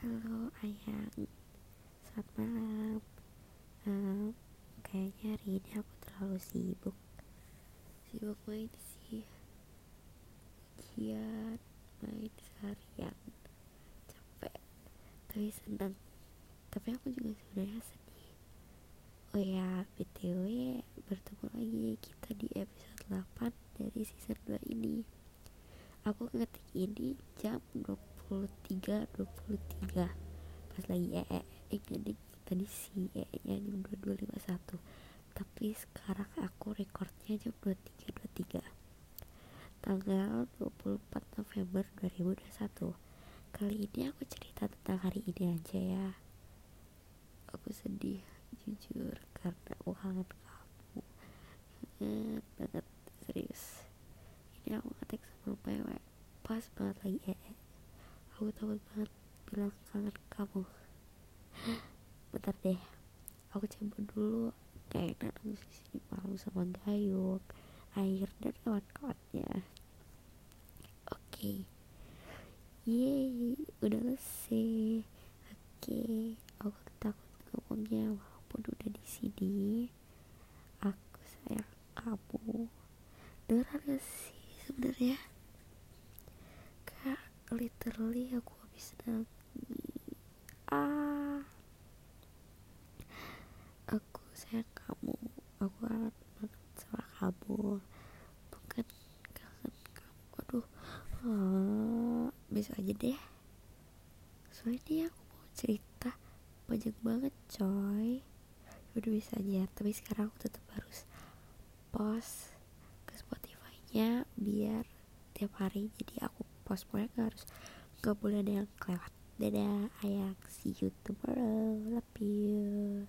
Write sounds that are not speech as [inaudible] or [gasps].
Halo Ayang. Selamat malam. Um, Kayaknya hari ini aku terlalu sibuk. Sibuk main sih. Ujian Main seharian. Capek. Tapi senang. Tapi aku juga sebenarnya sedih. Oh ya BTW Bertemu lagi kita di episode 8 Dari season 2 ini. Aku ngetik ini jam 20 23 23 pas lagi ee eh, tadi si ee nya jam 2251 tapi sekarang aku recordnya jam 23 23 tanggal 24 November 2021 kali ini aku cerita tentang hari ini aja ya. Aku sedih jujur karena aku kangen kamu. Kangen banget serius. Ini aku ngetik sebelum PW pas banget lagi ee aku takut banget bilang kangen kamu. [gasps] Bentar deh. Aku cabut dulu. Kayak nangis di sini malu sama gayung air dan kawan-kawannya. Oke. Okay. yeay udah selesai. Oke okay. aku takut ngomongnya walaupun udah di sini. Aku sayang kamu. Dengar gak sih sebenarnya literally aku habis nangis. Ah. Aku sayang kamu. Aku kangen banget sama kamu. Bukan kangen kamu. Aduh. Ah, besok aja deh. Soalnya aku mau cerita. Banyak banget coy. Udah bisa aja tapi sekarang aku tetap harus post ke Spotify nya biar tiap hari jadi aku post gak harus gak boleh ada yang kelewat. Dadah ayang see you tomorrow love you